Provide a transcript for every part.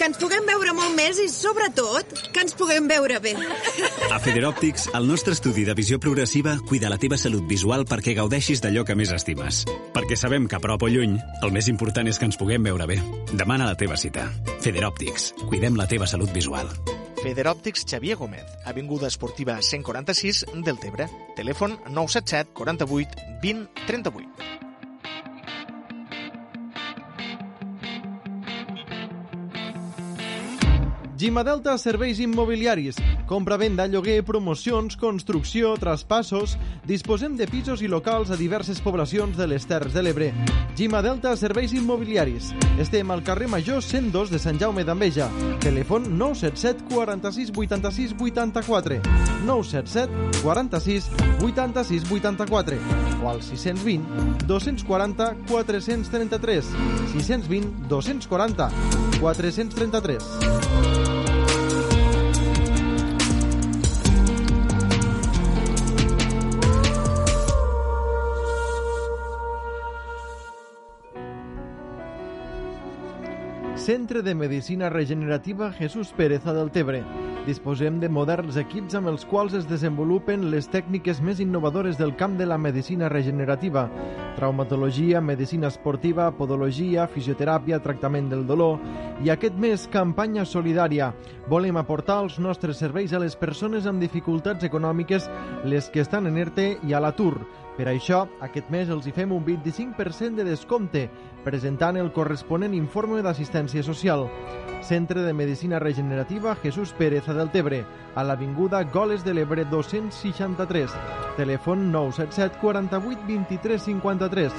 Que ens puguem veure molt més i, sobretot, que ens puguem veure bé. A Federòptics, el nostre estudi de visió progressiva cuida la teva salut visual perquè gaudeixis d'allò que més estimes. Perquè sabem que a prop o lluny, el més important és que ens puguem veure bé. Demana la teva cita. Federòptics. Cuidem la teva salut visual. Federòptics Xavier Gómez, Avinguda Esportiva 146 del Tebre. Telèfon 977 48 20 38. Gima Delta Serveis Immobiliaris. Compra-venda, lloguer, promocions, construcció, traspassos... Disposem de pisos i locals a diverses poblacions de les Terres de l'Ebre. Gima Delta Serveis Immobiliaris. Estem al carrer Major 102 de Sant Jaume d'Enveja. Telèfon 977 46 86 84. 977 46 86 84. O al 620 240 433. 620 240 433. Centre de Medicina Regenerativa Jesús Pérez a Deltebre. Disposem de moderns equips amb els quals es desenvolupen les tècniques més innovadores del camp de la medicina regenerativa. Traumatologia, medicina esportiva, podologia, fisioteràpia, tractament del dolor... I aquest mes, campanya solidària. Volem aportar els nostres serveis a les persones amb dificultats econòmiques, les que estan en ERTE i a l'atur. Per això, aquest mes els hi fem un 25% de descompte, presentant el corresponent informe d'assistència social. Centre de Medicina Regenerativa Jesús Pérez a Deltebre, a l'Avinguda Goles de l'Ebre 263. Telèfon 977 48 23 53.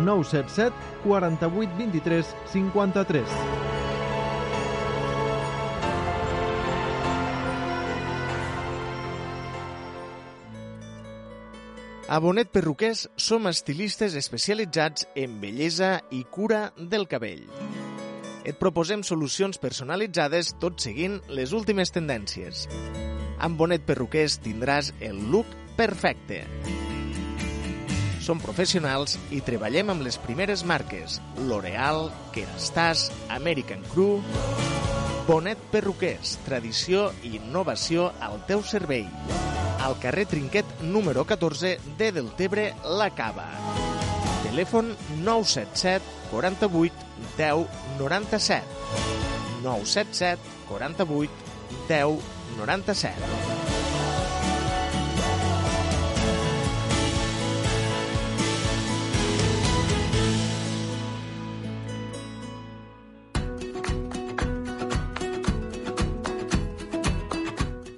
977 48 23 53. A Bonet Perruquers som estilistes especialitzats en bellesa i cura del cabell. Et proposem solucions personalitzades tot seguint les últimes tendències. Amb Bonet Perruquers tindràs el look perfecte. Som professionals i treballem amb les primeres marques L'Oreal, Kerastase, American Crew... Bonet Perruquers, tradició i innovació al teu servei al carrer Trinquet número 14 de Deltebre, La Cava. Telèfon 977 48 10 97. 977 48 10 97.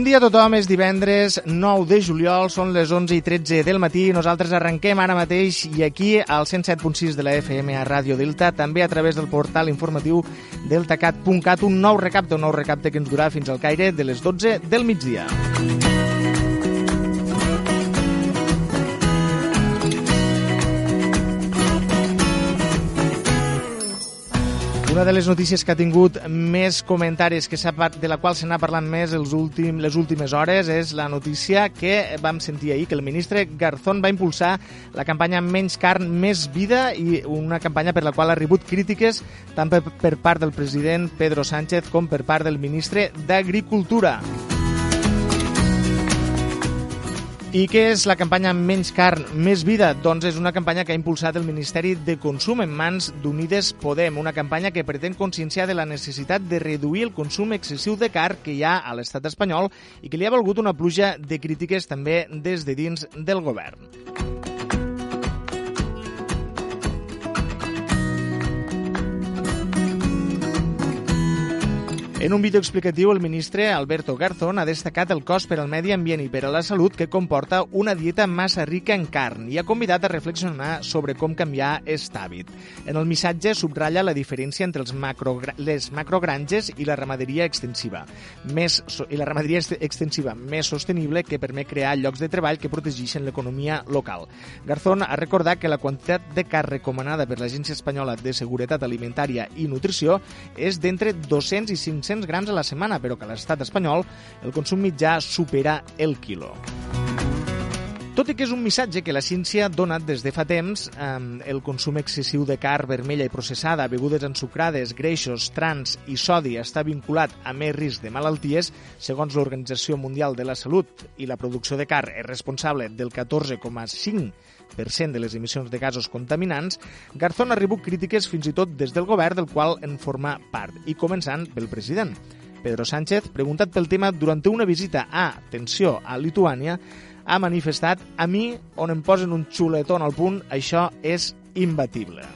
Bon dia a tothom, és divendres 9 de juliol, són les 11 i 13 del matí. Nosaltres arrenquem ara mateix i aquí al 107.6 de la FM a Ràdio Delta, també a través del portal informatiu deltacat.cat, un nou recapte, un nou recapte que ens durà fins al caire de les 12 del migdia. Una de les notícies que ha tingut més comentaris que de la qual se n'ha parlat més els últim, les últimes hores és la notícia que vam sentir ahir, que el ministre Garzón va impulsar la campanya Menys carn, més vida i una campanya per la qual ha rebut crítiques tant per, per part del president Pedro Sánchez com per part del ministre d'Agricultura. I què és la campanya Menys carn, més vida? Doncs és una campanya que ha impulsat el Ministeri de Consum en mans d'Unides Podem, una campanya que pretén conscienciar de la necessitat de reduir el consum excessiu de carn que hi ha a l'estat espanyol i que li ha volgut una pluja de crítiques també des de dins del govern. En un vídeo explicatiu, el ministre Alberto Garzón ha destacat el cost per al medi ambient i per a la salut que comporta una dieta massa rica en carn i ha convidat a reflexionar sobre com canviar aquest hàbit. En el missatge subratlla la diferència entre els macro, les macrogranges i la ramaderia extensiva, més, i la ramaderia extensiva més sostenible que permet crear llocs de treball que protegeixen l'economia local. Garzón ha recordat que la quantitat de carn recomanada per l'Agència Espanyola de Seguretat Alimentària i Nutrició és d'entre 200 i 500 500 grams a la setmana, però que a l'estat espanyol el consum mitjà supera el quilo. Tot i que és un missatge que la ciència ha donat des de fa temps, eh, el consum excessiu de carn vermella i processada, begudes ensucrades, greixos, trans i sodi està vinculat a més risc de malalties, segons l'Organització Mundial de la Salut, i la producció de carn és responsable del 14,5 de les emissions de gasos contaminants, Garzón ha rebut crítiques fins i tot des del govern del qual en forma part, i començant pel president. Pedro Sánchez, preguntat pel tema durant una visita a, atenció, a Lituània, ha manifestat a mi, on em posen un xuletón al punt, això és imbatible.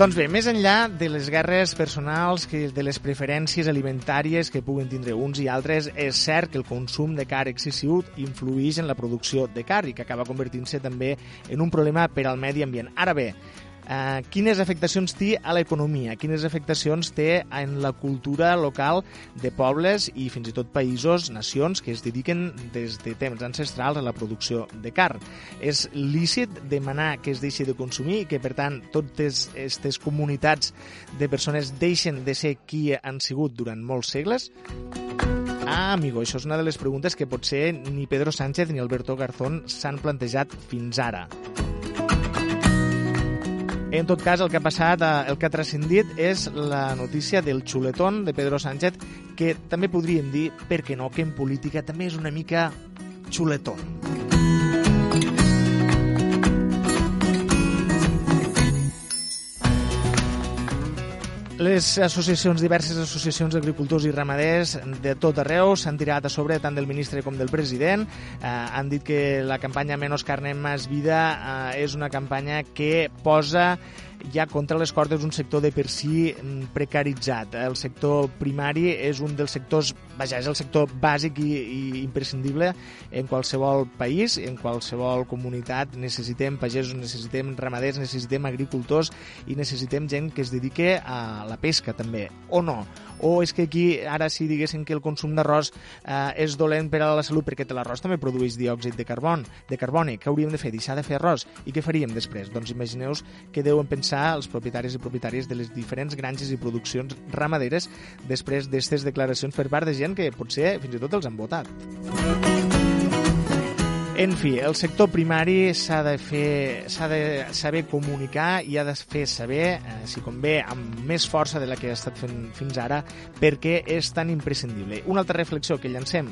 Doncs bé, més enllà de les guerres personals, que de les preferències alimentàries que puguen tindre uns i altres, és cert que el consum de car excessiu influeix en la producció de car i que acaba convertint-se també en un problema per al medi ambient. Ara bé, eh, quines afectacions té a l'economia, quines afectacions té en la cultura local de pobles i fins i tot països, nacions que es dediquen des de temps ancestrals a la producció de carn. És lícit demanar que es deixi de consumir i que, per tant, totes aquestes comunitats de persones deixen de ser qui han sigut durant molts segles? Ah, amigo, això és una de les preguntes que potser ni Pedro Sánchez ni Alberto Garzón s'han plantejat fins ara. En tot cas, el que ha passat, eh, el que ha transcendit és la notícia del xuletón de Pedro Sánchez, que també podríem dir, per què no, que en política també és una mica xuletón. Les associacions, diverses associacions d'agricultors i ramaders de tot arreu s'han tirat a sobre tant del ministre com del president. Eh, han dit que la campanya Menos carne, más vida eh, és una campanya que posa ja contra les cordes un sector de per si mm, precaritzat. El sector primari és un dels sectors, vaja, és el sector bàsic i, i imprescindible en qualsevol país, en qualsevol comunitat. Necessitem pagesos, necessitem ramaders, necessitem agricultors i necessitem gent que es dedique a la pesca també, o no o és que aquí ara si diguéssim que el consum d'arròs eh, és dolent per a la salut perquè l'arròs també produeix diòxid de carbon, de carboni, què hauríem de fer? Deixar de fer arròs? I què faríem després? Doncs imagineu que deuen pensar els propietaris i propietàries de les diferents granges i produccions ramaderes després d'aquestes declaracions per part de gent que potser fins i tot els han votat. En fi, el sector primari s'ha de fer, s'ha de saber comunicar i ha de fer saber, eh, si convé, amb més força de la que ha estat fent fins ara, perquè és tan imprescindible. Una altra reflexió que llancem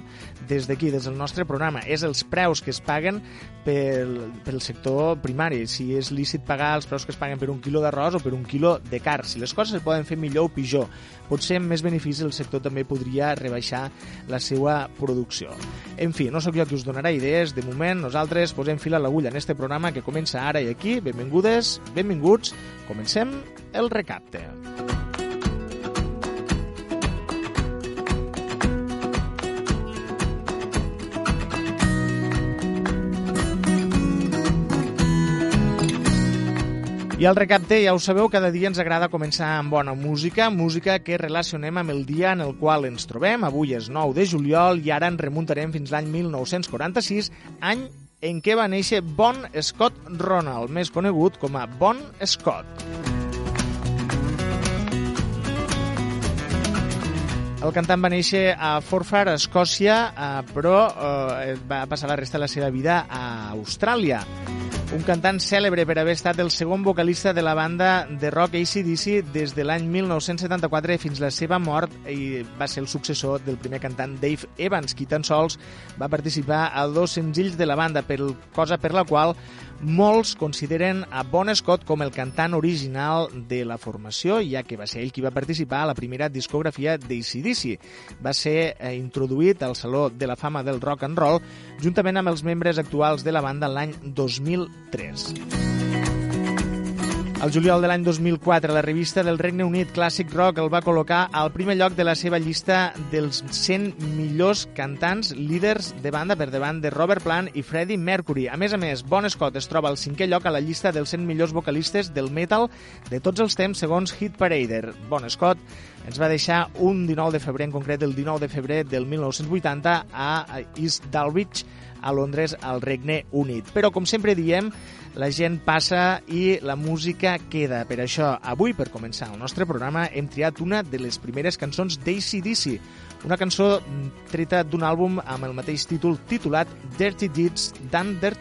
des d'aquí, des del nostre programa, és els preus que es paguen pel, pel sector primari. Si és lícit pagar els preus que es paguen per un quilo d'arròs o per un quilo de car. Si les coses es poden fer millor o pitjor, potser amb més beneficis el sector també podria rebaixar la seva producció. En fi, no sóc jo qui us donarà idees, de moment moment, nosaltres posem fil a l'agulla en este programa que comença ara i aquí. Benvingudes, benvinguts. Comencem el recapte. I al recapte, ja ho sabeu, cada dia ens agrada començar amb bona música, música que relacionem amb el dia en el qual ens trobem. Avui és 9 de juliol i ara ens remuntarem fins l'any 1946, any en què va néixer Bon Scott Ronald, més conegut com a Bon Scott. El cantant va néixer a Forfar, a Escòcia, eh, però eh, va passar la resta de la seva vida a Austràlia. un cantant cèlebre per haver estat el segon vocalista de la banda de rock ACDC des de l'any 1974 fins la seva mort i va ser el successor del primer cantant Dave Evans, qui tan sols va participar a dos senzills de la banda, per cosa per la qual molts consideren a Bon Scott com el cantant original de la formació, ja que va ser ell qui va participar a la primera discografia d'ACDC. Va ser eh, introduït al Saló de la Fama del Rock and Roll juntament amb els membres actuals de la banda l'any 2003. El juliol de l'any 2004, la revista del Regne Unit Classic Rock el va col·locar al primer lloc de la seva llista dels 100 millors cantants líders de banda per davant de Robert Plant i Freddie Mercury. A més a més, Bon Scott es troba al cinquè lloc a la llista dels 100 millors vocalistes del metal de tots els temps segons Hit Parader. Bon Scott ens va deixar un 19 de febrer, en concret el 19 de febrer del 1980 a East Dalwich, a Londres, al Regne Unit. Però, com sempre diem, la gent passa i la música queda. Per això, avui, per començar el nostre programa, hem triat una de les primeres cançons d'ACDC, una cançó treta d'un àlbum amb el mateix títol titulat Dirty Deeds d'Under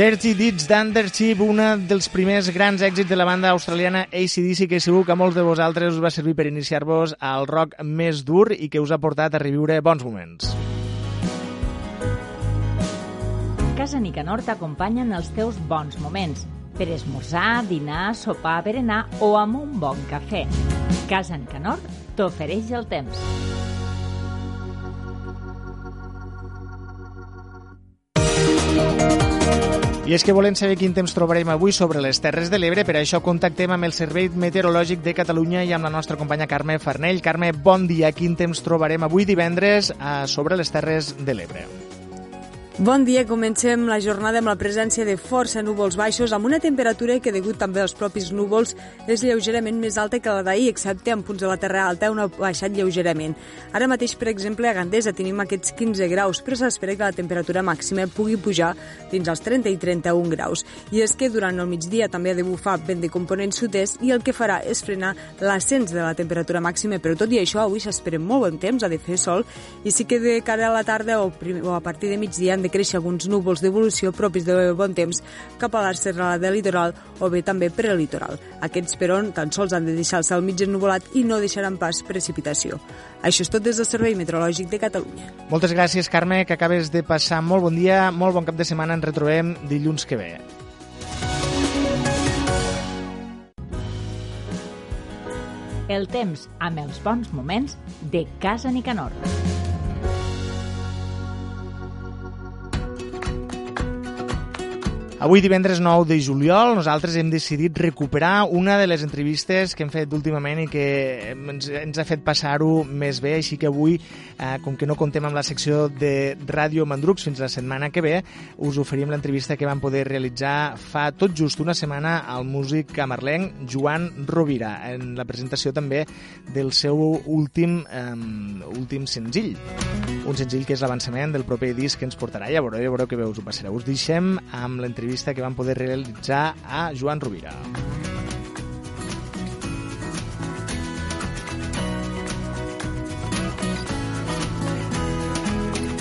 Dirty Deeds d'Undership, un dels primers grans èxits de la banda australiana ACDC, que segur que a molts de vosaltres us va servir per iniciar-vos al rock més dur i que us ha portat a reviure bons moments. Casa Nicanor t'acompanya en els teus bons moments per esmorzar, dinar, sopar, berenar o amb un bon cafè. Casa Nicanor t'ofereix el temps. I és que volem saber quin temps trobarem avui sobre les Terres de l'Ebre, per això contactem amb el Servei Meteorològic de Catalunya i amb la nostra companya Carme Farnell. Carme, bon dia. Quin temps trobarem avui divendres eh, sobre les Terres de l'Ebre? Bon dia, comencem la jornada amb la presència de força núvols baixos, amb una temperatura que, degut també als propis núvols, és lleugerament més alta que la d'ahir, excepte en punts de la Terra Alta, on ha baixat lleugerament. Ara mateix, per exemple, a Gandesa tenim aquests 15 graus, però s'espera que la temperatura màxima pugui pujar fins als 30 i 31 graus. I és que durant el migdia també ha de bufar vent de component sud-est i el que farà és frenar l'ascens de la temperatura màxima, però tot i això, avui s'espera molt bon temps, ha de fer sol, i sí que de cara a la tarda o, o a partir de migdia han de créixer alguns núvols d'evolució propis de bon temps cap a la serralada litoral o bé també per al litoral. Aquests, però, tan sols han de deixar el cel mig ennuvolat i no deixaran pas precipitació. Això és tot des del Servei Meteorològic de Catalunya. Moltes gràcies, Carme, que acabes de passar molt bon dia, molt bon cap de setmana. Ens retrobem dilluns que ve. El temps amb els bons moments de Casa Nicanor. Avui, divendres 9 de juliol, nosaltres hem decidit recuperar una de les entrevistes que hem fet últimament i que ens, ens ha fet passar-ho més bé, així que avui, eh, com que no contem amb la secció de Ràdio Mandrucs fins la setmana que ve, us oferim l'entrevista que vam poder realitzar fa tot just una setmana al músic camarlenc Joan Rovira, en la presentació també del seu últim, eh, últim senzill. Un senzill que és l'avançament del proper disc que ens portarà. Ja veureu, ja veureu que bé us ho passareu. Us deixem amb l'entrevista entrevista que van poder realitzar a Joan Rovira.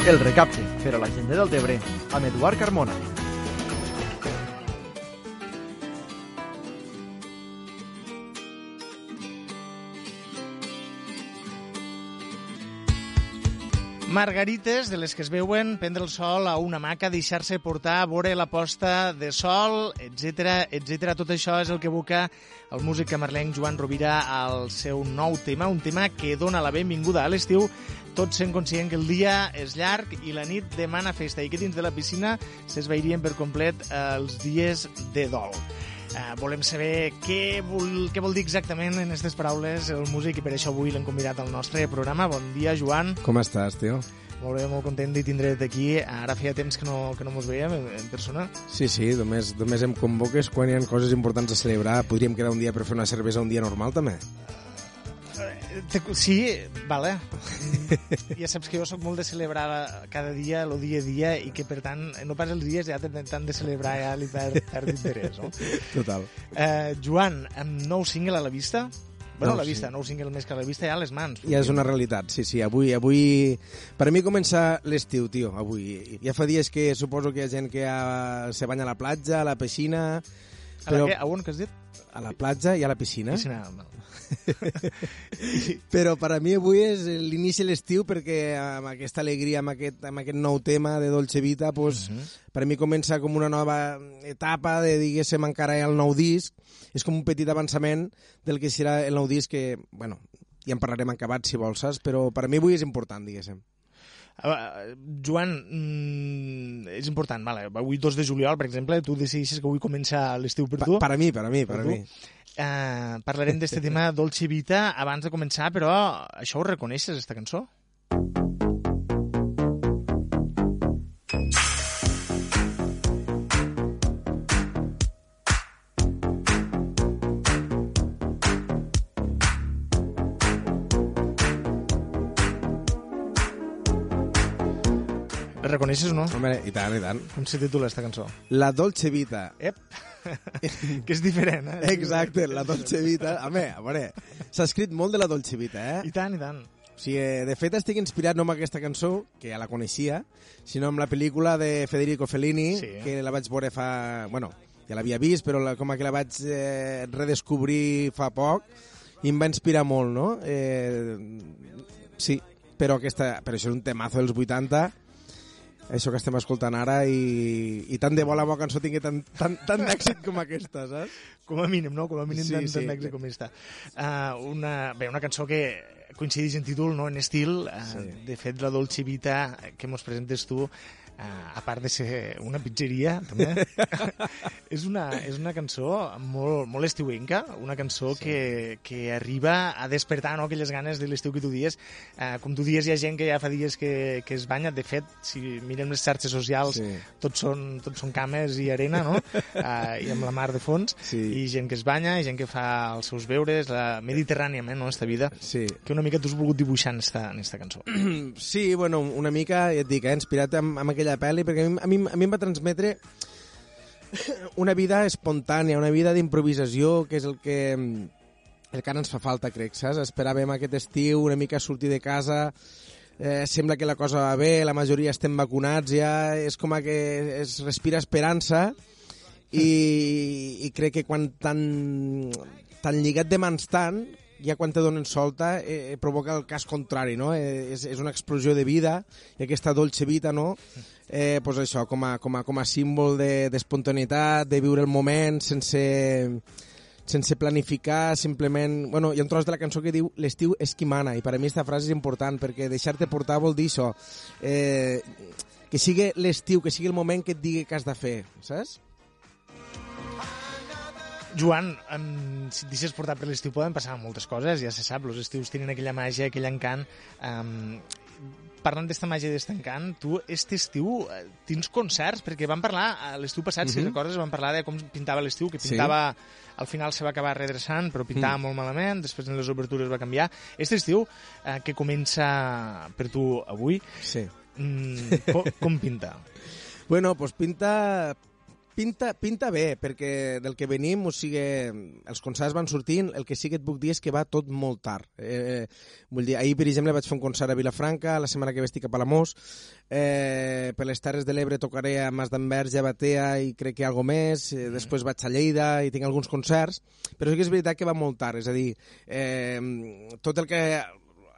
El recapte per a la gent del Tebre amb Eduard Carmona. Margarites, de les que es veuen, prendre el sol a una maca, deixar-se portar, veure la posta de sol, etc etc. Tot això és el que evoca el músic camarlenc Joan Rovira al seu nou tema, un tema que dona la benvinguda a l'estiu, tots sent conscient que el dia és llarg i la nit demana festa i que dins de la piscina s'esvairien per complet els dies de dol. Uh, volem saber què vol, què vol dir exactament en aquestes paraules el músic i per això avui l'hem convidat al nostre programa. Bon dia, Joan. Com estàs, tio? Molt bé, molt content de tindre't aquí. Ara feia temps que no, que no mos veiem en, persona. Sí, sí, només, només em convoques quan hi ha coses importants a celebrar. Podríem quedar un dia per fer una cervesa un dia normal, també? Sí, vale. ja saps que jo sóc molt de celebrar cada dia, el dia a dia, i que per tant, no pas els dies ja tant de celebrar ja li perd, perd interès, no? Total. Eh, Joan, amb nou single a la vista, Bueno, No, a la vista, sí. nou single més que a la vista, ja a les mans. Ja és una realitat, sí, sí. Avui, avui... Per a mi comença l'estiu, tio, avui. Ja fa dies que suposo que hi ha gent que ja se banya a la platja, a la piscina... A la què? A on, que has dit? A la platja i a la piscina. Piscina. Però per a mi avui és l'inici de l'estiu perquè amb aquesta alegria, amb aquest, amb aquest nou tema de Dolce Vita, pues, per a mi comença com una nova etapa de, diguéssim, encara el nou disc. És com un petit avançament del que serà el nou disc que, bueno, ja en parlarem acabat, si vols, saps? Però per a mi avui és important, diguéssim. Uh, Joan, mm, és important, vale. avui 2 de juliol, per exemple, tu decideixes que avui comença l'estiu per tu. Per, per a mi, per a mi, per, Per a tu? mi. Uh, parlarem d'este tema Dolce Vita abans de començar, però això ho reconeixes, esta cançó? Reconeixes no? Home, i tant, i tant. Com se titula esta cançó? La Dolce Vita. Ep. que és diferent, eh? Exacte, la Dolce Vita. Home, a veure, s'ha escrit molt de la Dolce Vita, eh? I tant, i tant. O sigui, de fet, estic inspirat no amb aquesta cançó, que ja la coneixia, sinó amb la pel·lícula de Federico Fellini, Sí. que la vaig veure fa... Bueno, ja l'havia vist, però la, com que la vaig eh, redescobrir fa poc, i em va inspirar molt, no? Eh, sí, però, aquesta, però això és un temazo dels 80, això que estem escoltant ara, i, i tant de bo la meva cançó tingui tant, tant, tant d'èxit com aquesta, saps? Com a mínim, no? Com a mínim Sí, tant, sí. d'èxit com està. Uh, una, bé, una cançó que coincideix en títol, no en estil. Uh, Sí. De fet, la Dolce Vita que mos presentes tu, uh, a part de ser una pizzeria, també, és, una, és una cançó molt, molt estiuenca, una cançó sí. que, que arriba a despertar no, aquelles ganes de l'estiu que tu dies. Uh, com tu dies, hi ha gent que ja fa dies que, que es banya. De fet, si mirem les xarxes socials, Sí. tots són, tots són cames i arena, no? uh, I amb la mar de fons. Sí. I gent que es banya, i gent que fa els seus beures, la mediterràniament, no?, esta vida, Sí. que una mica tu has volgut dibuixar en esta, en esta cançó. Sí, bueno, una mica, ja et dic, eh, inspirat amb, amb aquella pel·li, perquè a mi, a mi, a mi em va transmetre una vida espontània, una vida d'improvisació, que és el que, el que ara ens fa falta, crec, saps? Esperàvem aquest estiu una mica sortir de casa, eh, sembla que la cosa va bé, la majoria estem vacunats ja, és com que es respira esperança i, i crec que quan tan, tan lligat de mans tant, ja quan te donen solta, eh, provoca el cas contrari, no? Eh, és, és una explosió de vida, i aquesta dolce vita, no? Eh, pues això, com a, com a, com a símbol de- d'espontaneïtat, de, de viure el moment sense, sense planificar, simplement... Bueno, hi ha un tros de la cançó que diu l'estiu és qui mana, i per a mi aquesta frase és important, perquè deixar-te portar vol dir això, eh, que sigui l'estiu, que sigui el moment que et digui què has de fer, saps? Joan, um, si et deixes portar per l'estiu poden passar moltes coses, ja se sap, els estius tenen aquella màgia, aquell encant. Um, parlant d'esta màgia i d'este encant, tu, este estiu, eh, tens concerts, perquè vam parlar, eh, l'estiu passat, si Mhm. recordes, vam parlar de com pintava l'estiu, que Sí. pintava, al final se va acabar redreçant, però pintava Mm. molt malament, després en les obertures va canviar. Este estiu, eh, que comença per tu avui, Sí. mm, com, com pinta? Bueno, doncs pinta, pinta, pinta bé, perquè del que venim, o sigui, els concerts van sortint, el que sí que et puc dir és que va tot molt tard. Eh, vull dir, ahir, per exemple, vaig fer un concert a Vilafranca, la setmana que ve estic a Palamós, eh, per les Terres de l'Ebre tocaré a Mas d'Envers a Batea i crec que algo més, eh, després vaig a Lleida i tinc alguns concerts, però sí que és veritat que va molt tard, és a dir, eh, tot el que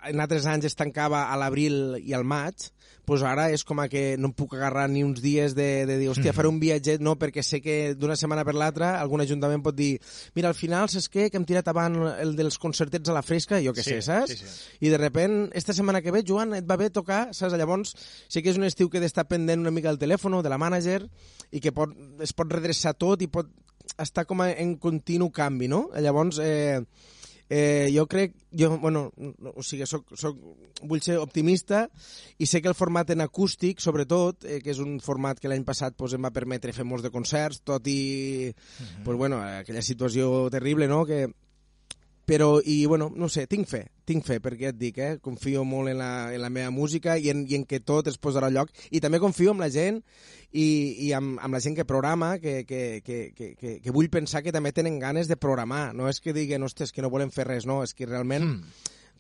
en altres anys es tancava a l'abril i al maig, doncs ara és com que no em puc agarrar ni uns dies de, de dir, hòstia, faré un viatget, no, perquè sé que d'una setmana per l'altra algun ajuntament pot dir, mira, al final saps què, que hem tirat avant el dels concertets a la fresca, jo què Sí, sé, saps? sí, sí. I de repent, esta setmana que ve, Joan, et va bé tocar, saps? Llavors, sé que és un estiu que he d'estar pendent una mica del telèfon, de la mànager, i que pot, es pot redreçar tot i pot estar com en continu canvi, no? Llavors, eh, eh, jo crec, jo, bueno, no, o sigui, soc, soc, vull ser optimista i sé que el format en acústic, sobretot, eh, que és un format que l'any passat pues, em va permetre fer molts de concerts, tot i, pues, bueno, aquella situació terrible, no?, que, però, i bueno, no sé, tinc fe, tinc fe, perquè et dic, eh, confio molt en la, en la meva música i en, i en que tot es posarà a lloc, i també confio en la gent i, i amb, amb la gent que programa, que, que, que, que, que, que vull pensar que també tenen ganes de programar, no és que diguen, ostres, que no volem fer res, no, és que realment Mm.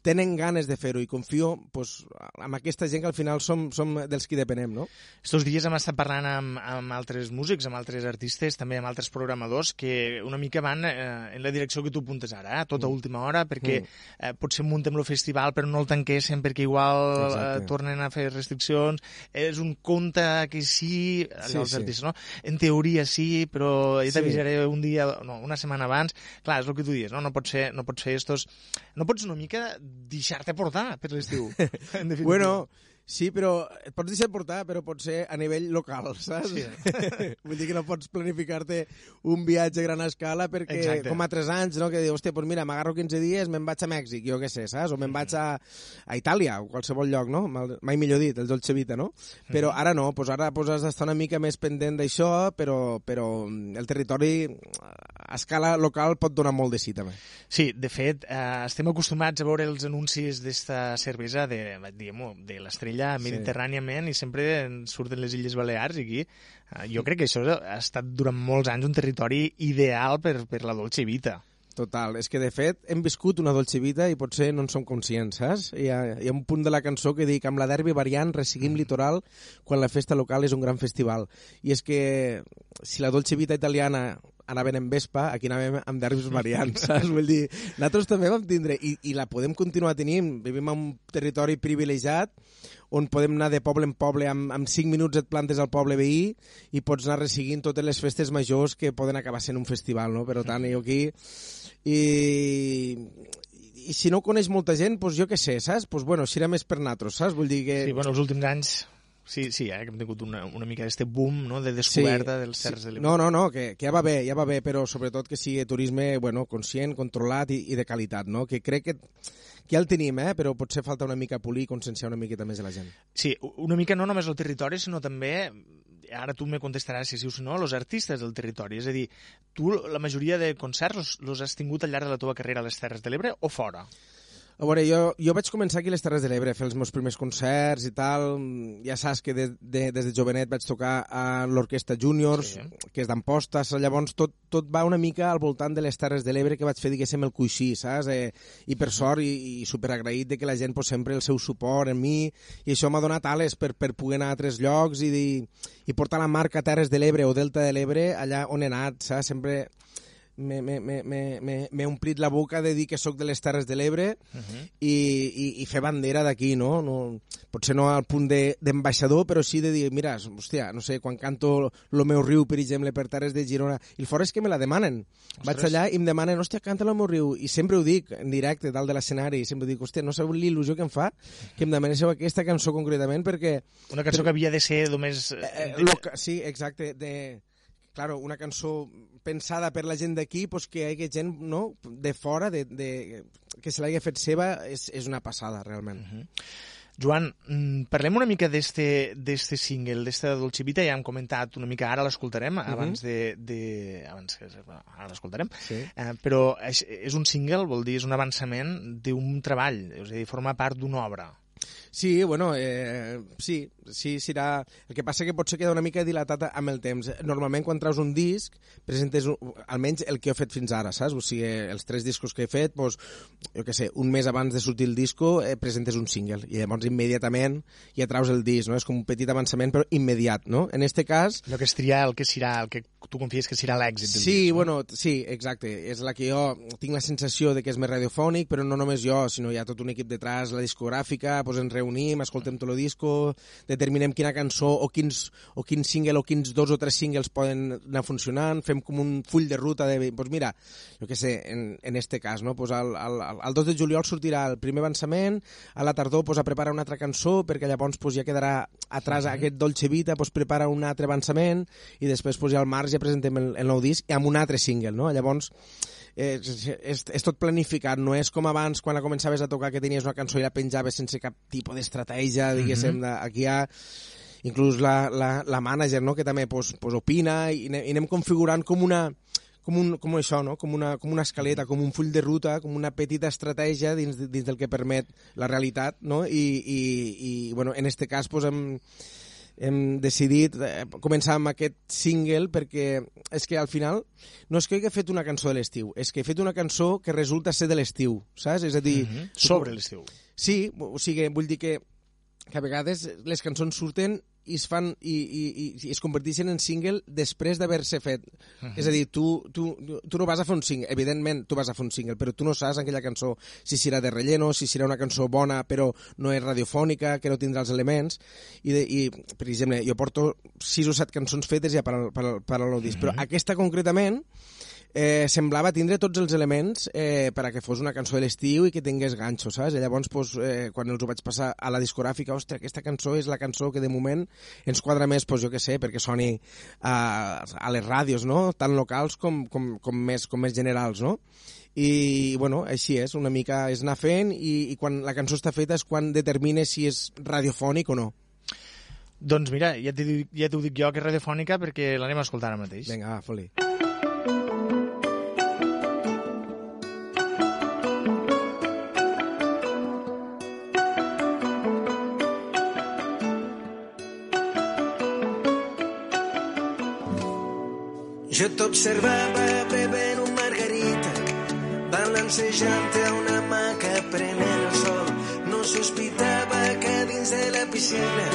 Tenen ganes de fer-ho i confio pues, amb aquesta gent que al final som, som dels qui depenem, no? Estos dies hem estat parlant amb, amb altres músics, amb altres artistes, també amb altres programadors, que una mica van eh, en la direcció que tu apuntes ara, eh, tot a última hora, perquè Mm. eh, potser muntem el festival però no el tanquessin perquè igual eh, tornen a fer restriccions. És un conte que sí, allò Sí, els sí. artistes, no? En teoria sí, però Sí. t'avisaré un dia, no, una setmana abans. Clar, és el que tu dius, no? No pots fer, no pots fer estos... No pots una mica deixar-te portar per l'estiu. Bueno, sí, però et pots deixar portar, però pot ser a nivell local, saps? Sí. Vull dir que no pots planificar-te un viatge a gran escala perquè, Exacte. com a tres anys, no? que dius, hòstia, doncs mira, m'agarro 15 dies, me'n vaig a Mèxic, jo què sé, saps? O me'n vaig a, a Itàlia, o qualsevol lloc, no? Mai millor dit, el Dolce Vita, no? Però ara no, doncs ara doncs has d'estar una mica més pendent d'això, però, però el territori a escala local pot donar molt de sí, també. Sí, de fet, eh, estem acostumats a veure els anuncis d'esta cervesa de, diguem de l'estrella Sí. mediterràniament i sempre en surten les Illes Balears i aquí eh, jo crec que això ha estat durant molts anys un territori ideal per, per la dolce vita. Total, és que de fet hem viscut una dolce vida i potser no en som conscients, saps? Hi ha, hi ha un punt de la cançó que dic amb la derbi variant resseguim litoral quan la festa local és un gran festival. I és que si la dolce vida italiana anaven en Vespa, aquí anàvem amb derbis variants, saps? Vull dir, nosaltres també vam tindre, i, i la podem continuar tenint, vivim en un territori privilegiat, on podem anar de poble en poble, amb, amb 5 minuts et plantes al poble veí i pots anar resseguint totes les festes majors que poden acabar sent un festival, no? Per tant, jo aquí... I, i si no ho coneix molta gent, doncs jo què sé, saps? Doncs bueno, si era més per natros, saps? Vull dir que... Sí, bueno, els últims anys Sí, sí, eh, que hem tingut una, una mica d'aquest boom no? de descoberta Sí, dels Terres sí. de l'Ebre. No, no, no, que, que ja va bé, ja va bé, però sobretot que sigui turisme bueno, conscient, controlat i, i de qualitat, no? Que crec que, que ja el tenim, eh? però potser falta una mica polir i conscienciar una miqueta més de la gent. Sí, una mica no només el territori, sinó també, ara tu me contestaràs si sí o si no, els artistes del territori. És a dir, tu la majoria de concerts los, los has tingut al llarg de la teva carrera a les Terres de l'Ebre o fora? A veure, jo, jo vaig començar aquí a les Terres de l'Ebre a fer els meus primers concerts i tal. Ja saps que de, de, des de jovenet vaig tocar a l'Orquestra Juniors, Sí. que és d'Amposta, llavors tot, tot va una mica al voltant de les Terres de l'Ebre que vaig fer, diguéssim, el coixí, saps? Eh, I per sort, i, i superagraït de que la gent pues, sempre el seu suport en mi, i això m'ha donat ales per, per poder anar a altres llocs i, i, i portar la marca Terres de l'Ebre o Delta de l'Ebre allà on he anat, saps? Sempre m'he- omplit la boca de dir que sóc de les Terres de l'Ebre Uh -huh. i, i, i fer bandera d'aquí, no? no? Potser no al punt de- d'ambaixador, però sí de dir, mira, hòstia, no sé, quan canto Lo meu riu, per exemple, per Terres de Girona, i el fort és que me la demanen. Vaig allà i em demanen, hòstia, canta Lo meu riu, i sempre ho dic en directe, dalt de l'escenari, i sempre dic, hòstia, no sabeu l'il·lusió que em fa que em demanéssiu aquesta cançó concretament, perquè Una cançó que havia de ser només... Eh, Eh, loca, sí, exacte, de... Claro, una cançó pensada per la gent d'aquí, pues que hi hagi gent no, de fora, de, de, que se l'hagi fet seva, és, és una passada, realment. Joan, mm, parlem una mica d'este single, d'esta Dolce Vita, ja hem comentat una mica, ara l'escoltarem, abans de, de... abans que... Ara l'escoltarem, Sí. eh, però és, és un single, vol dir, és un avançament d'un treball, és a dir, forma part d'una obra. Sí, bueno, eh, sí, sí, serà... El que passa que potser queda una mica dilatat amb el temps. Normalment, quan traus un disc, presentes un, almenys el que he fet fins ara, saps? O sigui, els tres discos que he fet, doncs, jo què sé, un mes abans de sortir el disco, eh, presentes un single, i llavors immediatament ja traus el disc, no? És com un petit avançament, però immediat, no? En este cas, Allò que es triar el que serà, el que tu confies que serà l'èxit del Sí, disc, no? bueno, sí, exacte. És la que jo tinc la sensació de que és més radiofònic, però no només jo, sinó hi ha tot un equip detrás, la discogràfica, doncs ens reunim, escoltem tot el disco, determinem quina cançó o quins, o quin single o quins dos o tres singles poden anar funcionant, fem com un full de ruta de, doncs mira, jo què sé, en, en este cas, no? Pues el, el, el 2 de juliol sortirà el primer avançament, a la tardor pues, a preparar una altra cançó, perquè llavors pues, ja quedarà atrás aquest Dolce Vita, pues, prepara un altre avançament, i després pues, ja al març ja presentem el, el nou disc amb un altre single, no? Llavors, és, és, és tot planificat, no és com abans quan la començaves a tocar que tenies una cançó i la penjaves sense cap tipus d'estratègia, diguéssim, de, aquí hi ha inclús la, la, la mànager, no?, que també pues, pues, opina i, i anem configurant com una com, un, com això, no? com, una, com una escaleta, com un full de ruta, com una petita estratègia dins, dins del que permet la realitat, no? I, i, i bueno, en este cas pues, hem, hem decidit eh, començar amb aquest single perquè és que al final no és que hagi fet una cançó de l'estiu, és que he fet una cançó que resulta ser de l'estiu, saps? És a dir... Mhm. Sobre l'estiu. Sí, o sigui, vull dir que, que a vegades les cançons surten i es fan i, i, i, es converteixen en single després d'haver-se fet. Uh -huh. És a dir, tu, tu, tu no vas a fer un single, evidentment tu vas a fer un single, però tu no saps en aquella cançó si serà de relleno, si serà una cançó bona però no és radiofònica, que no tindrà els elements, i, de, i per exemple, jo porto sis o set cançons fetes ja per al, per al, per al disc, uh -huh. però aquesta concretament eh, semblava tindre tots els elements eh, per a que fos una cançó de l'estiu i que tingués ganxo, saps? I llavors, pues, eh, quan els ho vaig passar a la discogràfica, ostres, aquesta cançó és la cançó que de moment ens quadra més, pues, jo què sé, perquè soni a, a les ràdios, no? Tant locals com, com, com, més, com més generals, no? i bueno, així és, una mica és anar fent i, i quan la cançó està feta és quan determina si és radiofònic o no. Doncs mira, ja t'ho dic, ja dic jo que és radiofònica perquè l'anem a escoltar ara mateix. Vinga, va, foli. Jo t'observava bevent un margarita bronzejant a una hamaca prenent el sol. No sospitava que dins de la piscina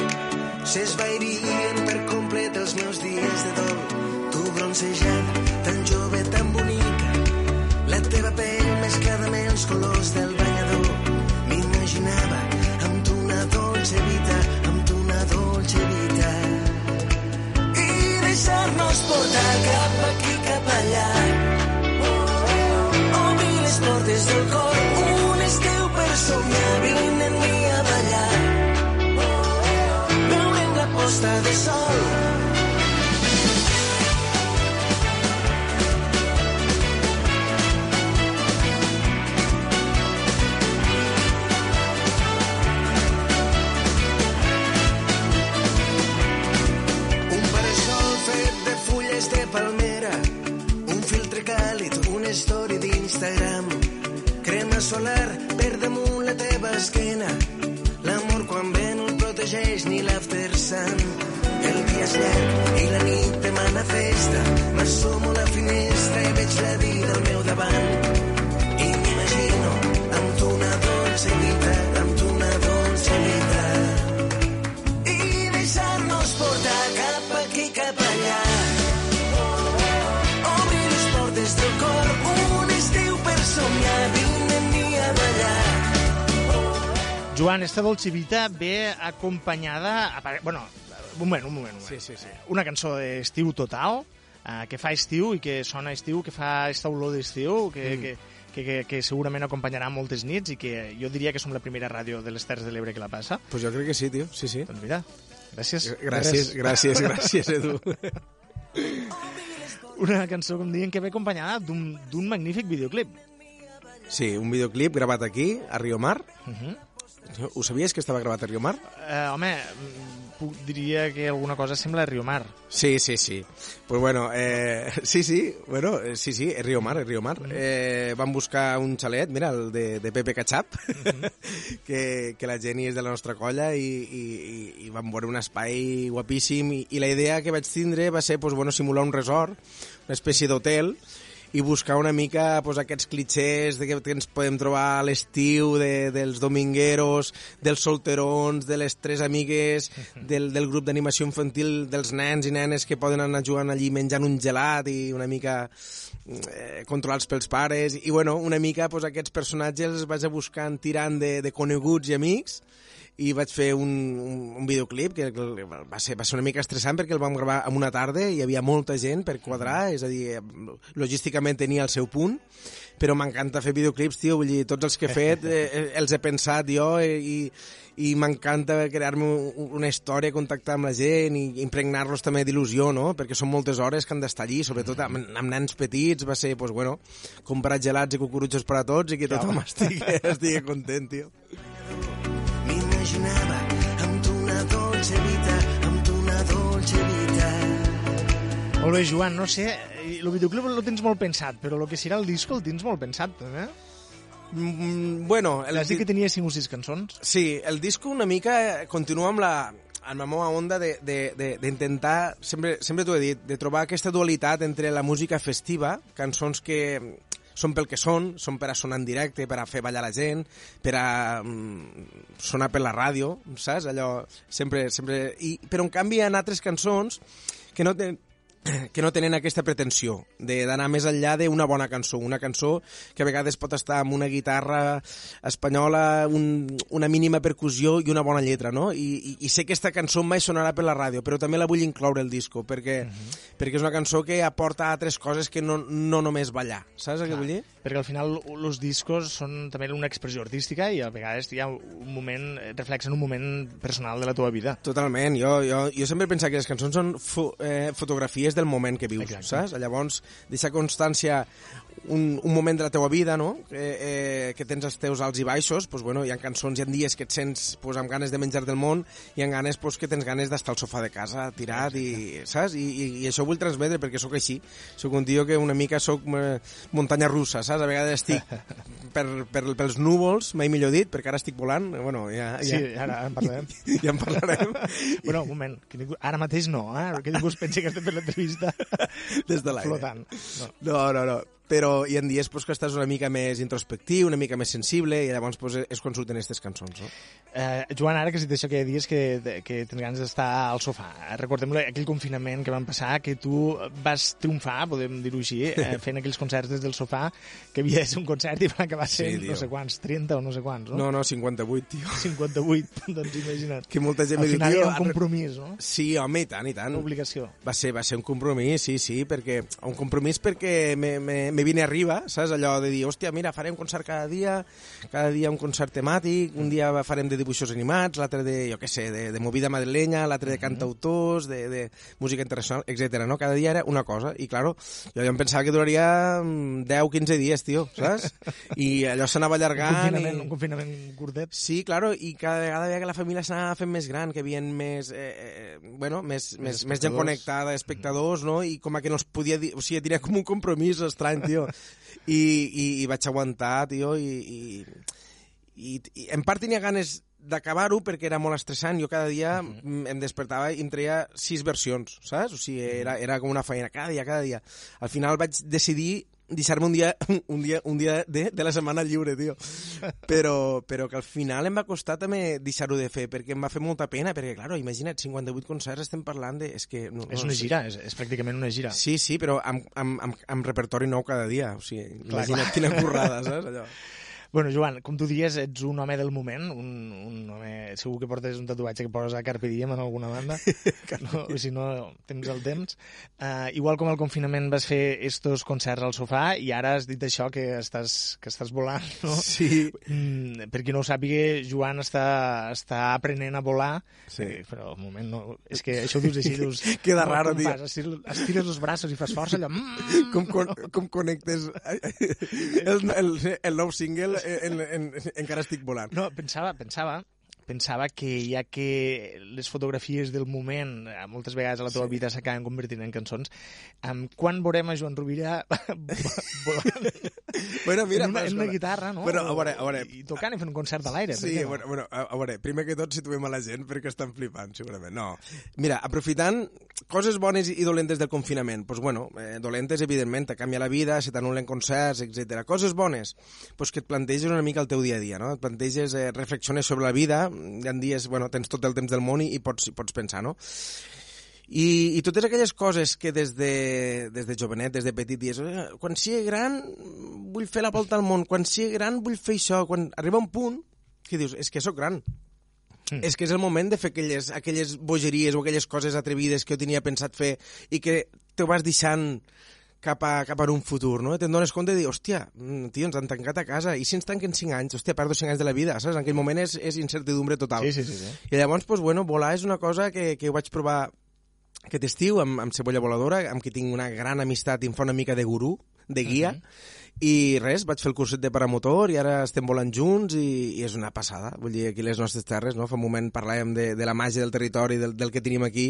s'esvairien per complet els meus dies de dol. Joan, esta dolce vita ve acompanyada... apare- Bueno, un moment, un moment, un moment. Sí, sí, sí. Una cançó d'estiu total, eh, que fa estiu i que sona estiu, que fa esta olor d'estiu, que, Mm. que, que, que, que segurament acompanyarà moltes nits i que jo diria que som la primera ràdio de les Terres de l'Ebre que la passa. Pues jo crec que sí, tio, sí, sí. Doncs mira, gràcies. Gràcies, gràcies, gràcies, Edu. Una cançó, com diuen, que ve acompanyada d'un d'un magnífic videoclip. Sí, un videoclip gravat aquí, a Riomar. Uh -huh. Ho sabies que estava gravat a Riomar? eh, home, mm, puc, diria que alguna cosa sembla Riomar. Sí, sí, sí. Pues bueno, eh, sí, sí, bueno, eh, sí, sí, és Riomar, és Riomar. Eh, vam buscar un xalet, mira, el de, de Pepe Cachap, que, que la Jenny és de la nostra colla i, i, i, vam veure un espai guapíssim i, i la idea que vaig tindre va ser pues, bueno, simular un resort, una espècie d'hotel, i buscar una mica pues, aquests clichés de que, que ens podem trobar a l'estiu de, dels domingueros, dels solterons, de les tres amigues, del, del grup d'animació infantil, dels nens i nenes que poden anar jugant allí menjant un gelat i una mica eh, controlats pels pares. I bueno, una mica pues, aquests personatges els vaig a buscar tirant de, de coneguts i amics i vaig fer un, un, un videoclip que que va ser, va ser una mica estressant perquè el vam gravar en una tarda i hi havia molta gent per quadrar, és a dir, logísticament tenia el seu punt, però m'encanta fer videoclips, tio, vull dir, tots els que he fet eh, els he pensat jo eh, i, i m'encanta crear-me un- una història, contactar amb la gent i impregnar-los també d'il·lusió, no? Perquè són moltes hores que han d'estar allí, sobretot amb, amb nens petits, va ser, pues, bueno, comprar gelats i cucurutxos per a tots i que tothom estigui, estigui content, tio. M'imaginava amb tu una dolce vita, amb tu una dolce vita. Molt bé, Joan, no sé, eh, el videoclip el tens molt pensat, però el que serà el disco el tens molt pensat, també. Mm, bueno, el, Has dit que tenia 5 o 6 cançons? Sí, el disco una mica eh, continua amb la, amb la meva onda de- de- de- d'intentar, sempre, sempre t'ho he dit, de trobar aquesta dualitat entre la música festiva, cançons que són pel que són, són per a sonar en directe, per a fer ballar la gent, per a mm, sonar per la ràdio, saps? Allò, sempre, sempre... I, però en canvi hi ha altres cançons que no tenen que no tenen aquesta pretensió de d'anar més enllà d'una bona cançó, una cançó que a vegades pot estar amb una guitarra espanyola, un, una mínima percussió i una bona lletra, no? I, i, i sé que aquesta cançó mai sonarà per la ràdio, però també la vull incloure al disco, perquè, uh -huh. perquè és una cançó que aporta altres coses que no, no només ballar, saps el que vull dir? Perquè al final els discos són també una expressió artística i a vegades hi ha un moment, reflexen un moment personal de la teva vida. Totalment, jo, jo, jo sempre he pensat que les cançons són fo eh, fotografies del moment que vius, Exacte. saps? Llavors, deixar constància un, un moment de la teua vida, no? Eh, eh, que tens els teus alts i baixos, doncs, bueno, hi ha cançons, hi ha dies que et sents pues, amb ganes de menjar del món, i ha ganes pues, que tens ganes d'estar al sofà de casa, tirat, i, saps? I, i, I això ho vull transmetre perquè sóc així. Sóc un tio que una mica sóc eh, muntanya russa, saps? A vegades estic per, per, pels núvols, mai millor dit, perquè ara estic volant, bueno, ja, Sí, ja, ara en parlarem. ja en parlarem. bueno, un moment, que ningú, ara mateix no, eh? que ningú es pensi que estem fent l'entrevista Des de l'aire. flotant. No. No, no, no. Però hi ha dies pues, que estàs una mica més introspectiu, una mica més sensible, i llavors pues, és quan surten aquestes cançons, no? Eh, Joan, ara que dit això que hi ha dies que, que tens ganes d'estar al sofà, recordem aquell confinament que vam passar, que tu vas triomfar, podem dir-ho així, eh, fent aquells concerts des del sofà, que havia de ser un concert i va acabar sent Sí, tio. no sé quants, 30 o no sé quants, no? No, no, 58, tio. 58, doncs imagina't. Que molta gent Al diu, final hi tio... ha un compromís, no? Sí, home, i tant, i tant. Una obligació. Va ser, va ser un compromís, sí, sí, perquè un compromís perquè me, me, me vine arriba, saps? Allò de dir, hòstia, mira, farem concert cada dia, cada dia un concert temàtic, un dia farem de dibuixos animats, l'altre de, jo què sé, de, de movida madrilenya, l'altre de cantautors, de, de música internacional, etc. no? Cada dia era una cosa, i claro, jo ja em pensava que duraria mm, 10-15 dies, tio, saps? I allò s'anava Un allargant... confinament, i... un confinament curtet. Sí, claro, i cada vegada veia que la família s'anava fent més gran, que havia més, eh, eh, bueno, més, més, més gent espectadors. connectada, espectadors, no? I com a que no es podia dir... O sigui, tenia com un compromís estrany, tio. I, i, i vaig aguantar, tio, i, i, i, i en part tenia ganes d'acabar-ho perquè era molt estressant. Jo cada dia mm, em despertava i em treia sis versions, saps? O sigui, era, era com una feina, cada dia, cada dia. Al final vaig decidir deixar-me un dia, un dia, un dia de, de la setmana lliure, tio. Però, però que al final em va costar també deixar-ho de fer, perquè em va fer molta pena, perquè, claro, imagina't, 58 concerts estem parlant de... És que... No, És una gira, és, és pràcticament una gira. Sí, sí, però amb, amb, amb, amb repertori nou cada dia. O sigui, Clar, imagina't clar. quina currada, saps? Allò. Bueno, Joan, com tu dies, ets un home del moment, un, un home... Segur que portes un tatuatge que poses a Carpe Diem en alguna banda, no, si no, temps al temps. Uh, igual com al confinament vas fer estos concerts al sofà i ara has dit això que estàs, que estàs volant, no? Sí. Mm, per qui no ho sàpiga, Joan està, està aprenent a volar, Sí. eh, però un moment no... És que això ho dius així, dius... Queda no, raro, com tio. Estires, estires els braços i fas força, allò... Mm, Com, con, com connectes el, el, el nou single en, en, en, encara estic volant. No, pensava, pensava pensava que ja que les fotografies del moment eh, moltes vegades a la teva sí. vida s'acaben convertint en cançons, um, quan veurem a Joan Rovira volant Bueno, mira, en, una, en una guitarra, no? Bueno, a veure, a veure. I tocant i fent un concert a l'aire. Sí, no? bueno, bueno, a, veure, primer que tot situem a la gent perquè estan flipant, segurament. No. Mira, aprofitant coses bones i dolentes del confinament, doncs bueno, eh, dolentes, evidentment, te canvia la vida, se t'anulen concerts, etc. Coses bones, doncs que et planteges una mica el teu dia a dia, no? Et planteges, eh, reflexiones sobre la vida, hi ha dies, bueno, tens tot el temps del món i, i pots, pots pensar, no? I, i totes aquelles coses que des de, des de jovenet, des de petit, dius, "Eh, quan sigui gran vull fer la volta al món, quan sigui gran vull fer això, quan arriba un punt que dius, és que sóc gran, Mm. és que és el moment de fer aquelles, aquelles bogeries o aquelles coses atrevides que jo tenia pensat fer i que te vas deixant cap a, cap a un futur, no? Te'n dones compte de dir, hòstia, mm, tio, ens han tancat a casa, i si ens tanquen 5 anys? Hòstia, perdo 5 anys de la vida, saps? En aquell moment és, és incertidumbre total. Sí, sí, sí. sí. I llavors, pues, bueno, volar és una cosa que, que ho vaig provar aquest estiu amb, amb Cebolla Voladora, amb qui tinc una gran amistat i em fa una mica de gurú, de guia, Mhm. I res, vaig fer el curset de paramotor i ara estem volant junts i, i és una passada. Vull dir, aquí les nostres terres, no? fa un moment parlàvem de, de la màgia del territori, del, del que tenim aquí,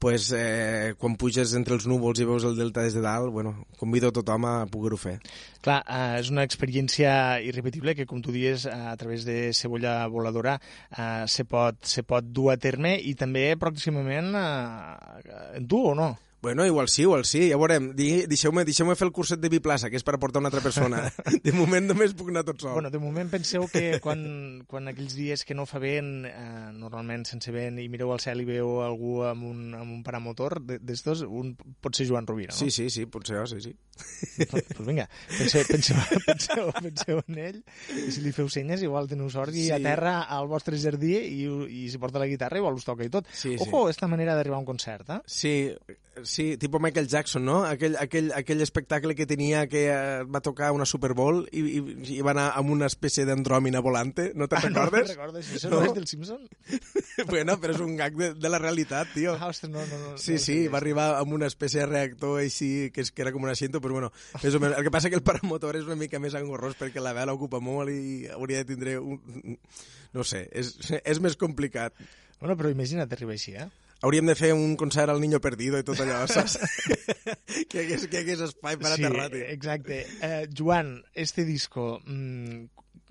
pues, eh, quan puges entre els núvols i veus el delta des de dalt, bueno, convido a tothom a poder-ho fer. Clar, eh, és una experiència irrepetible que, com tu dius, eh, a través de Cebolla Voladora eh, se, pot, se pot dur a terme i també pròximament eh, tu, o no? Bueno, igual sí, igual sí, ja veurem. Deixeu-me deixeu fer el curset de biplaça, que és per aportar una altra persona. De moment només puc anar tot sol. Bueno, de moment penseu que quan, quan aquells dies que no fa vent, eh, normalment sense vent, i mireu al cel i veu algú amb un, amb un paramotor, de- d'estos, un pot ser Joan Rovira, no? Sí, sí, sí, potser, sí, sí. Doncs pues vinga, penseu, penseu, penseu, penseu en ell, i si li feu senyes, igual teniu sort i Sí. a terra al vostre jardí i, i si porta la guitarra igual us toca i tot. Sí, sí. Ojo, esta manera d'arribar a un concert, eh? Sí, sí, tipo Michael Jackson, no? Aquell, aquell, aquell espectacle que tenia que eh, va tocar una Super Bowl i, i, i va anar amb una espècie d'andròmina volante, no te'n Ah, recordes? no recordes? Això No. no. és del Simpson? bueno, però és un gag de, de la realitat, tio. Ah, ostres, no, no, no. Sí, no sí, va arribar amb una espècie de reactor així, que, és, que era com un asiento, però bueno, més o menys. El que passa que el paramotor és una mica més engorrós perquè la vela ocupa molt i hauria de tindre un... No sé, és, és més complicat. Bueno, però imagina't arribar així, eh? Hauríem de fer un concert al Niño Perdido i tot allò, saps? que, hagués, que hagués espai per aterrar, sí, tio. exacte. Eh, Joan, este disco... Mm,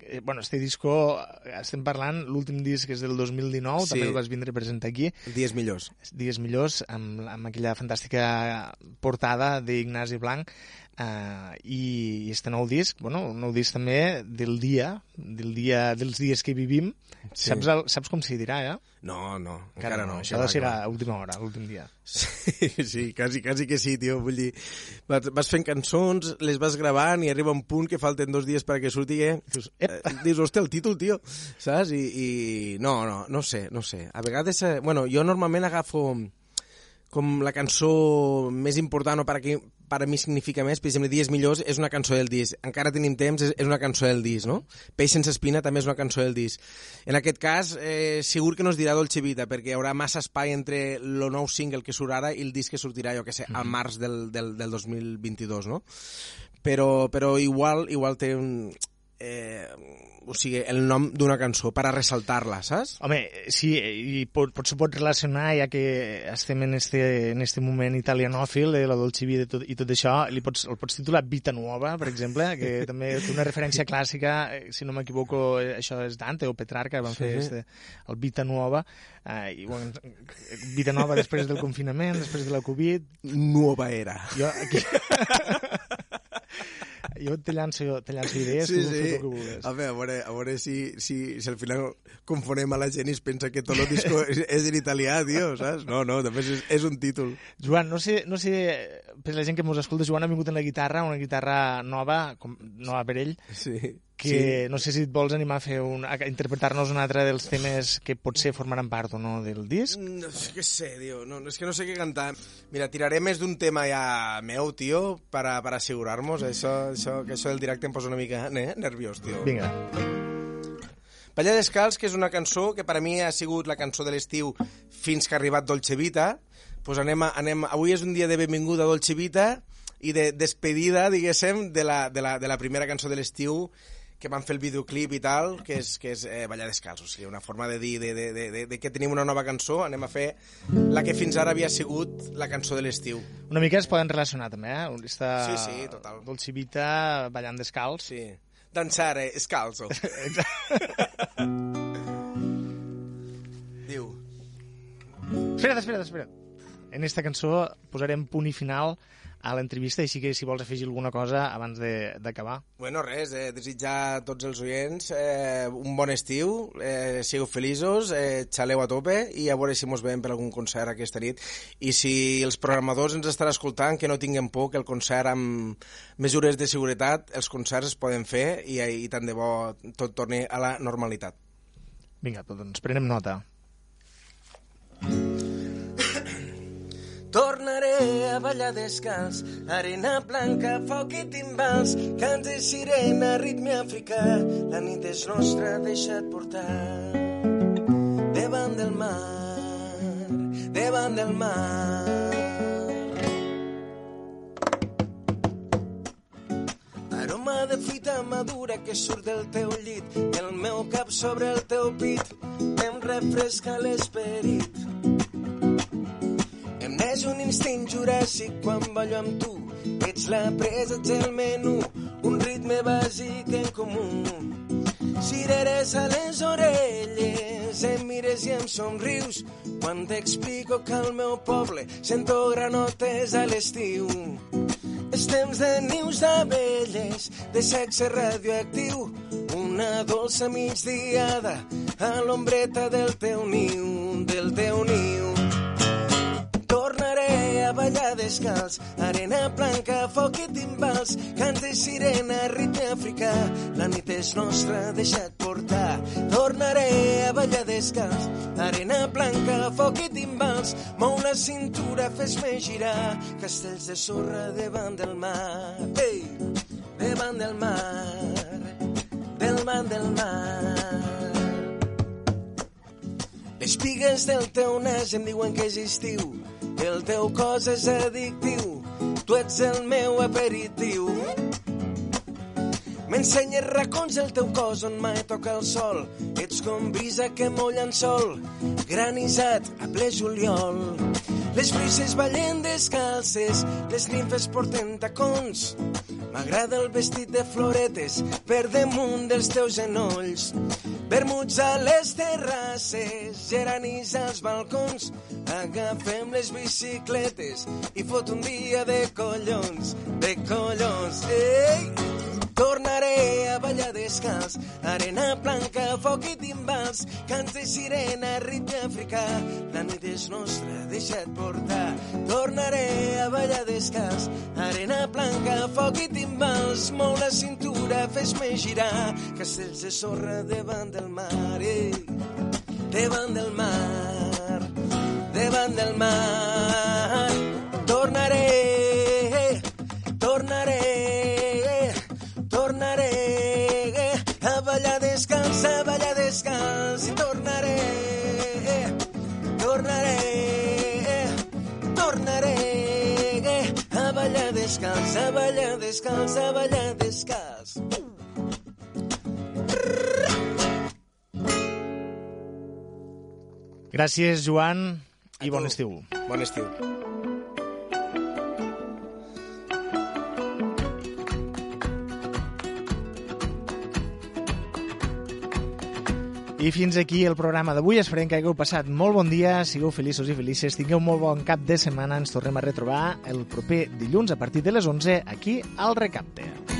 eh, bueno, este disco, eh, estem parlant, l'últim disc és del 2019, Sí. també el vas vindre a presentar aquí, Dies millors. Dies millors, amb, amb aquella fantàstica portada d'Ignasi Blanc. Uh, i, i este nou disc, bueno, un nou disc també del dia, del dia dels dies que vivim. Sí. Saps, el, saps com s'hi dirà, ja? No, no, encara, no. Això ha de ser a última hora, l'últim dia. Sí, sí, quasi, quasi que sí, tio. Vull dir, vas, vas fent cançons, les vas gravant i arriba un punt que falten dos dies perquè surti, eh? Dius, eh, dius hòstia, el títol, tio, saps? I, i no, no, no sé, no sé. A vegades, eh, bueno, jo normalment agafo com la cançó més important o per, aquí, per a mi significa més, per exemple, Dies millors és una cançó del disc. Encara tenim temps, és, és una cançó del disc, no? Peix sense espina també és una cançó del disc. En aquest cas, eh, segur que no es dirà Dolce Vita, perquè hi haurà massa espai entre el nou single que surt ara i el disc que sortirà, jo que sé, al març del, del, del 2022, no? Però, però igual, igual té un... Eh, o sigui, el nom d'una cançó per a ressaltar-la, saps? Home, sí, i pot, pot, se pot relacionar, ja que estem en este, en este moment italianòfil, de la Dolce Vita i tot, i tot això, li pots, el pots titular Vita Nuova, per exemple, que també té una referència clàssica, eh, si no m'equivoco, eh, això és Dante o Petrarca, van fer Sí. este, el Vita Nuova, eh, i, bueno, Vita Nova després del confinament, després de la Covid, Nuova era. jo aquí... jo te llanço, te llanço idees, tu fes el que vulguis. A veure, a veure, a veure si, si, si al final confonem a la gent i es pensa que tot el disco és, és en italià, tio, saps? No, no, també és, és un títol. Joan, no sé, no sé, per la gent que ens escolta, Joan ha vingut en la guitarra, una guitarra nova, com, nova per ell, Sí. Que sí. no sé si et vols animar a fer un, a interpretar-nos un altre dels temes que potser formaran part o no del disc. No sé què sé, tio. No, és que no sé què cantar. Mira, tiraré més d'un tema ja meu, tio, per, per assegurar-nos. Això, això, que això del directe em posa una mica eh, nerviós, tio. Vinga. Balla Descalç, que és una cançó que per a mi ha sigut la cançó de l'estiu fins que ha arribat Dolce Vita. Pues anem a, anem, avui és un dia de benvinguda a Dolce Vita i de despedida, diguéssim, de la, de la, de la primera cançó de l'estiu que van fer el videoclip i tal, que és, que és eh, ballar descalç, o sigui, una forma de dir de, de, de, de, de que tenim una nova cançó, anem a fer la que fins ara havia sigut la cançó de l'estiu. Una mica es poden relacionar també, eh? Està Sí, sí, total. Dolce Vita ballant descalç. Sí. Danzare scalzo. Diu, Espera't, espera't, espera't. En esta cançó posarem punt i final a l'entrevista, així que si vols afegir alguna cosa abans de- d'acabar. Bueno, res, eh, desitjar a tots els oients eh, un bon estiu, eh, sigueu feliços, eh, xaleu a tope i a veure si mos veiem per algun concert aquesta nit. I si els programadors ens estan escoltant, que no tinguem por, que el concert amb mesures de seguretat, els concerts es poden fer i, i tant de bo tot torni a la normalitat. Vinga, doncs prenem nota. Tornaré a ballar descalç, arena blanca, foc i timbals, cant de sirena, ritme africà, la nit és nostra, deixa't portar. Davant del mar, davant del mar. Aroma de fruita madura que surt del teu llit, el meu cap sobre el teu pit, em refresca l'esperit. Neix un instint juràssic quan ballo amb tu. Ets la presa, ets el menú, un ritme bàsic en comú. Cireres a les orelles, em mires i em somrius quan t'explico que al meu poble sento granotes a l'estiu. És temps de nius d'abelles, de sexe radioactiu, una dolça migdiada a l'ombreta del teu niu, del teu niu. Ballar descalç, arena blanca, foc i timbals, canta i sirena, ritme africà, la nit és nostra, deixa't portar. Tornaré a ballar descalç, arena blanca, foc i timbals, mou la cintura, fes-me girar, castells de sorra davant del mar, ei, davant del mar, davant del mar. Les pigues del teu nas em diuen que és estiu, el teu cos és addictiu, tu ets el meu aperitiu. M'ensenyes racons del teu cos on mai toca el sol, ets com brisa que molla en sol, granissat a ple juliol. Les brises ballen descalces, les nimfes porten tacons. M'agrada el vestit de floretes per damunt dels teus genolls. Vermuts a les terrasses, geranis als balcons. Agafem les bicicletes i fot un dia de collons, de collons. Ei! Tornaré a descalç, arena blanca, foc i timbals, cants de sirena, ritme africà. La nit és nostra, deixa't portar. Tornaré a ballar descalç, arena blanca, foc i timbals, mou la cintura, fes-me girar, castells de sorra davant del mar, eh? davant del mar, davant del mar. Descalç, a ballar descalç i tornaré, tornaré, tornaré a ballar descalç, a ballar descalç, a ballar descalç. Gràcies, Joan, i bon estiu. Bon estiu. I fins aquí el programa d'avui. Esperem que hagueu passat molt bon dia, sigueu feliços i felices, tingueu molt bon cap de setmana. Ens tornem a retrobar el proper dilluns a partir de les 11 aquí al Recapte.